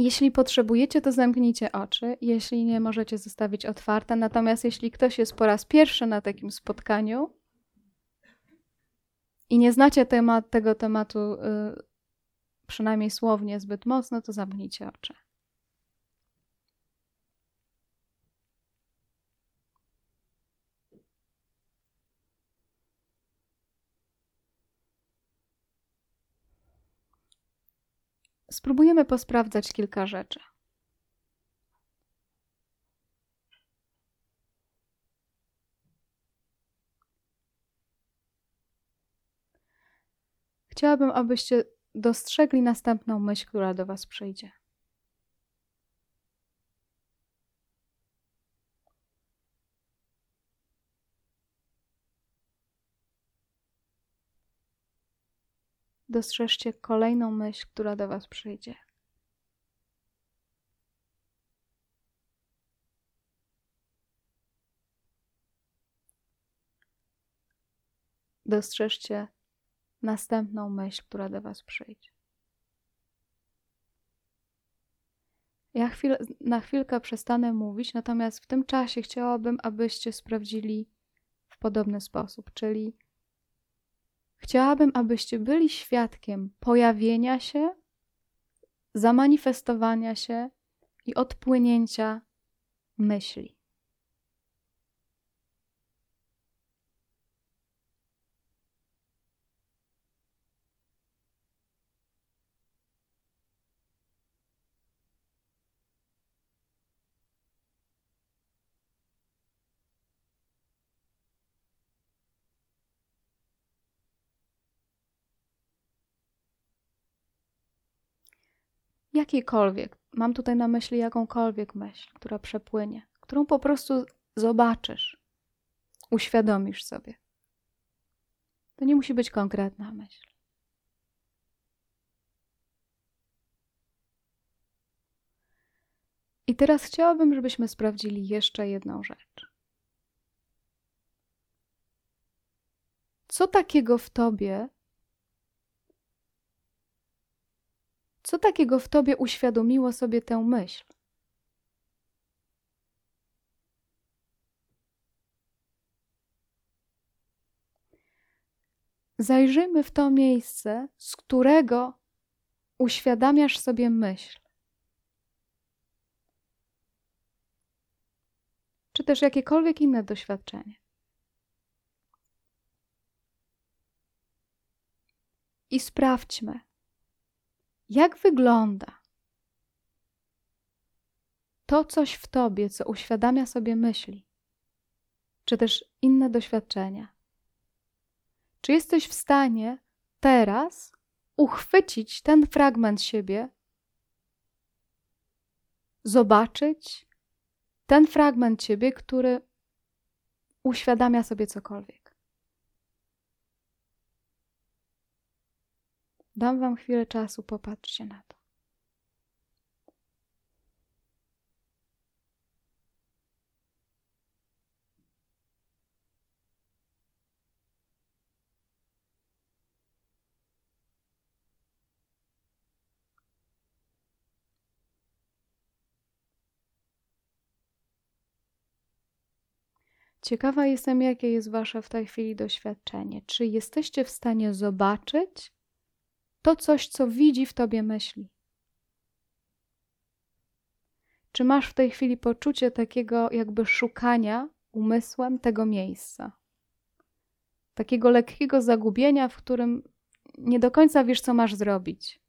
Jeśli potrzebujecie, to zamknijcie oczy. Jeśli nie, możecie zostawić otwarte. Natomiast jeśli ktoś jest po raz pierwszy na takim spotkaniu i nie znacie temat, tego tematu, y, przynajmniej słownie, zbyt mocno, to zamknijcie oczy. Spróbujemy posprawdzać kilka rzeczy. Chciałabym, abyście dostrzegli następną myśl, która do Was przyjdzie. Dostrzeżcie kolejną myśl, która do Was przyjdzie. Dostrzeżcie następną myśl, która do Was przyjdzie. Ja chwil, na chwilkę przestanę mówić, natomiast w tym czasie chciałabym, abyście sprawdzili w podobny sposób, czyli chciałabym, abyście byli świadkiem pojawienia się, zamanifestowania się i odpłynięcia myśli. Jakiejkolwiek, mam tutaj na myśli jakąkolwiek myśl, która przepłynie, którą po prostu zobaczysz, uświadomisz sobie. To nie musi być konkretna myśl. I teraz chciałabym, żebyśmy sprawdzili jeszcze jedną rzecz. Co takiego w tobie Co takiego w tobie uświadomiło sobie tę myśl? Zajrzyjmy w to miejsce, z którego uświadamiasz sobie myśl. Czy też jakiekolwiek inne doświadczenie. I sprawdźmy, jak wygląda to coś w tobie, co uświadamia sobie myśli, czy też inne doświadczenia? Czy jesteś w stanie teraz uchwycić ten fragment siebie, zobaczyć ten fragment ciebie, który uświadamia sobie cokolwiek? Dam Wam chwilę czasu, popatrzcie na to. Ciekawa jestem, jakie jest Wasze w tej chwili doświadczenie. Czy jesteście w stanie zobaczyć to coś, co widzi w tobie myśli. Czy masz w tej chwili poczucie takiego jakby szukania umysłem tego miejsca? Takiego lekkiego zagubienia, w którym nie do końca wiesz, co masz zrobić.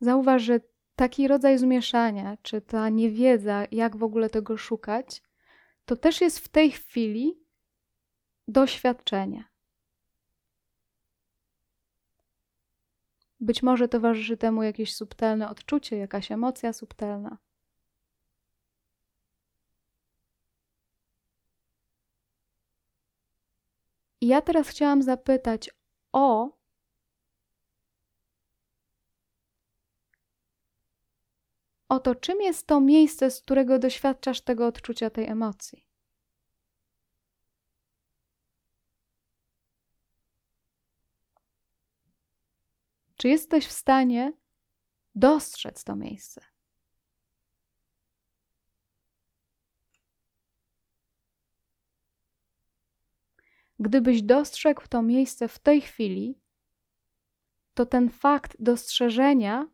Zauważ, że taki rodzaj zmieszania, czy ta niewiedza, jak w ogóle tego szukać, to też jest w tej chwili doświadczenie. Być może towarzyszy temu jakieś subtelne odczucie, jakaś emocja subtelna. I ja teraz chciałam zapytać o o to, czym jest to miejsce, z którego doświadczasz tego odczucia, tej emocji. Czy jesteś w stanie dostrzec to miejsce? Gdybyś dostrzegł to miejsce w tej chwili, to ten fakt dostrzeżenia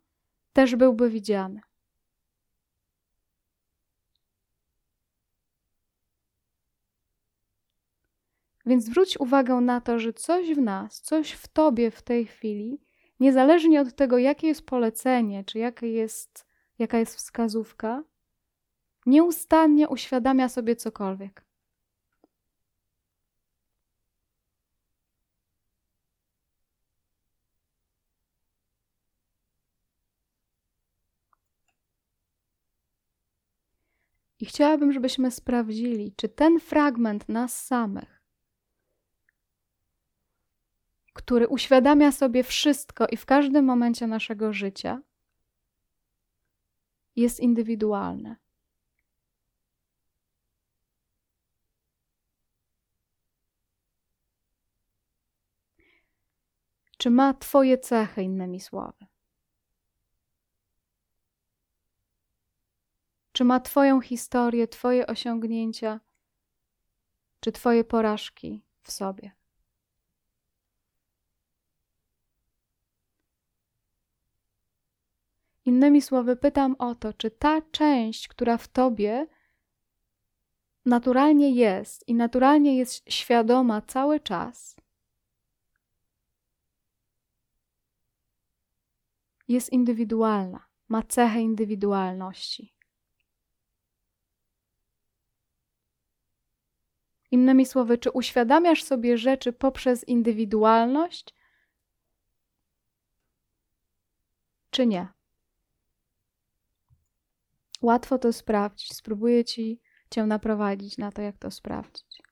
też byłby widziany. Więc zwróć uwagę na to, że coś w nas, coś w tobie w tej chwili, niezależnie od tego, jakie jest polecenie, czy jakie jest, jaka jest wskazówka, nieustannie uświadamia sobie cokolwiek. I chciałabym, żebyśmy sprawdzili, czy ten fragment nas samych, który uświadamia sobie wszystko i w każdym momencie naszego życia, jest indywidualny. Czy ma Twoje cechy, innymi słowy? Czy ma Twoją historię, Twoje osiągnięcia, czy Twoje porażki w sobie? Innymi słowy, pytam o to, czy ta część, która w Tobie naturalnie jest i naturalnie jest świadoma cały czas, jest indywidualna, ma cechę indywidualności. Innymi słowy, czy uświadamiasz sobie rzeczy poprzez indywidualność, czy nie? Łatwo to sprawdzić. Spróbuję ci, cię naprowadzić na to, jak to sprawdzić.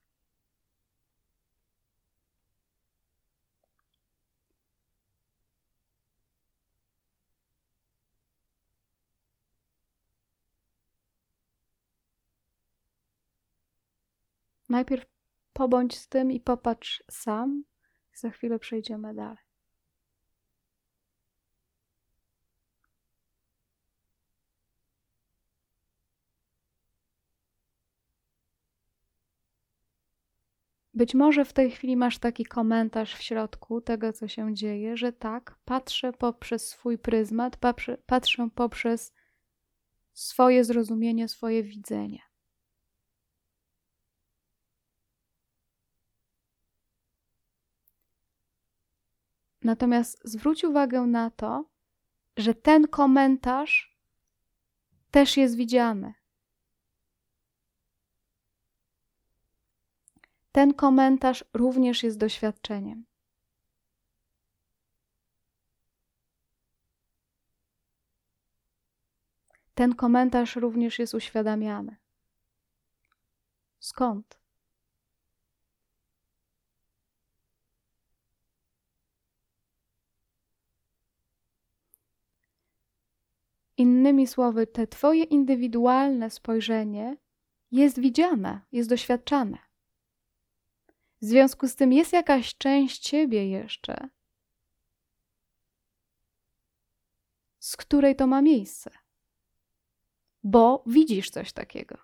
Najpierw pobądź z tym i popatrz sam, za chwilę przejdziemy dalej. Być może w tej chwili masz taki komentarz w środku tego, co się dzieje, że tak, patrzę poprzez swój pryzmat, patrzę, poprzez swoje zrozumienie, swoje widzenie. Natomiast zwróć uwagę na to, że ten komentarz też jest widziany. Ten komentarz również jest doświadczeniem. Ten komentarz również jest uświadamiany. Skąd? Innymi słowy, te Twoje indywidualne spojrzenie jest widziane, jest doświadczane. W związku z tym jest jakaś część Ciebie jeszcze, z której to ma miejsce, bo widzisz coś takiego.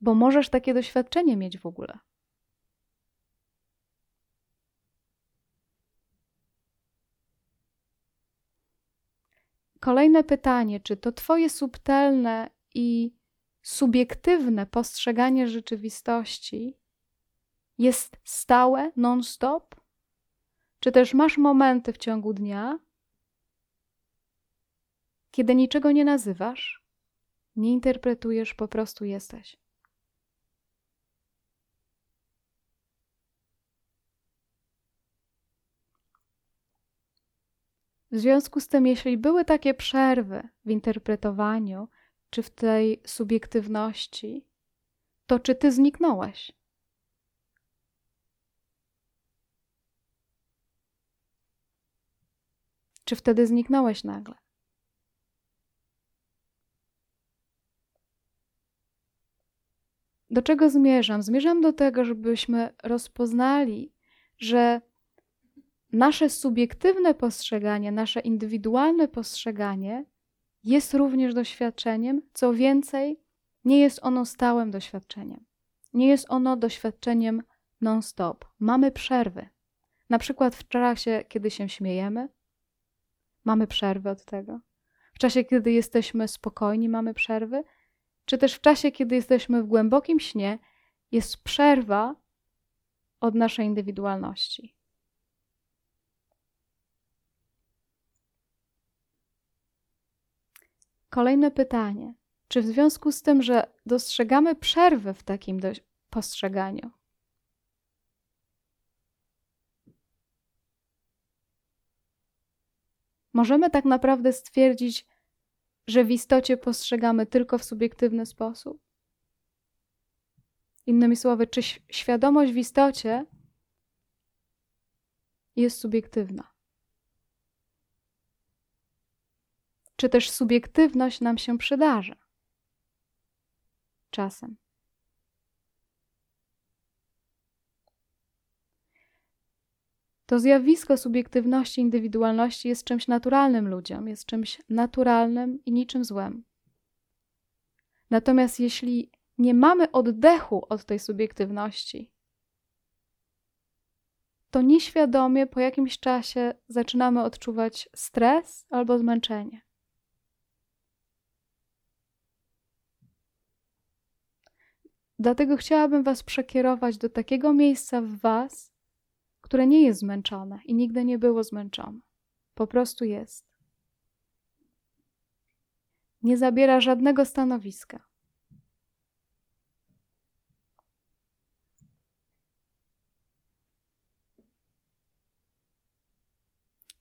Bo możesz takie doświadczenie mieć w ogóle. Kolejne pytanie: czy to Twoje subtelne i subiektywne postrzeganie rzeczywistości jest stałe, non-stop? Czy też masz momenty w ciągu dnia, kiedy niczego nie nazywasz, nie interpretujesz, po prostu jesteś? W związku z tym, jeśli były takie przerwy w interpretowaniu czy w tej subiektywności, to czy ty zniknąłeś? Czy wtedy zniknąłeś nagle? Do czego zmierzam? Zmierzam do tego, żebyśmy rozpoznali, że nasze subiektywne postrzeganie, nasze indywidualne postrzeganie jest również doświadczeniem. Co więcej, nie jest ono stałym doświadczeniem. Nie jest ono doświadczeniem non-stop. Mamy przerwy. Na przykład w czasie, kiedy się śmiejemy, mamy przerwy od tego. W czasie, kiedy jesteśmy spokojni, mamy przerwy. Czy też w czasie, kiedy jesteśmy w głębokim śnie, jest przerwa od naszej indywidualności. Kolejne pytanie. Czy w związku z tym, że dostrzegamy przerwę w takim postrzeganiu, możemy tak naprawdę stwierdzić, że w istocie postrzegamy tylko w subiektywny sposób? Innymi słowy, czy świadomość w istocie jest subiektywna? Czy też subiektywność nam się przydarza? Czasem. To zjawisko subiektywności, indywidualności jest czymś naturalnym ludziom, jest czymś naturalnym i niczym złym. Natomiast jeśli nie mamy oddechu od tej subiektywności, to nieświadomie po jakimś czasie zaczynamy odczuwać stres albo zmęczenie. Dlatego chciałabym Was przekierować do takiego miejsca w Was, które nie jest zmęczone i nigdy nie było zmęczone. Po prostu jest. Nie zabiera żadnego stanowiska.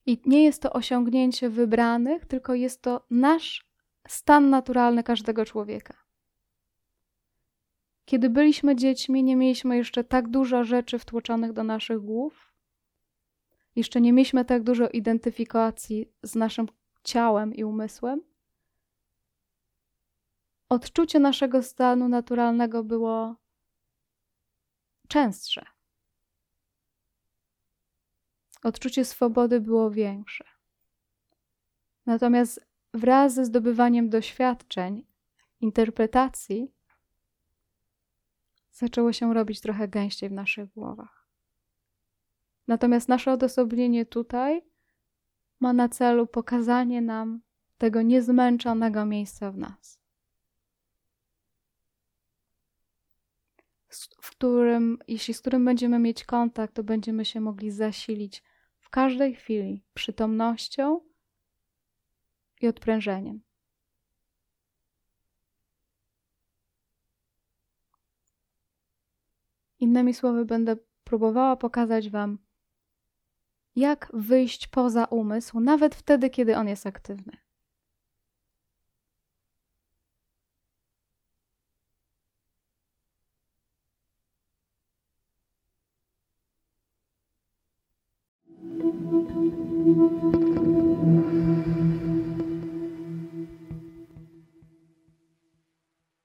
I nie jest to osiągnięcie wybranych, tylko jest to nasz stan naturalny każdego człowieka. Kiedy byliśmy dziećmi, nie mieliśmy jeszcze tak dużo rzeczy wtłoczonych do naszych głów. Jeszcze nie mieliśmy tak dużo identyfikacji z naszym ciałem i umysłem. Odczucie naszego stanu naturalnego było częstsze. Odczucie swobody było większe. Natomiast wraz ze zdobywaniem doświadczeń, interpretacji, zaczęło się robić trochę gęściej w naszych głowach. Natomiast nasze odosobnienie tutaj ma na celu pokazanie nam tego niezmęczonego miejsca w nas, w którym, jeśli z którym będziemy mieć kontakt, to będziemy się mogli zasilić w każdej chwili przytomnością i odprężeniem. Innymi słowy, będę próbowała pokazać Wam, jak wyjść poza umysł, nawet wtedy, kiedy on jest aktywny.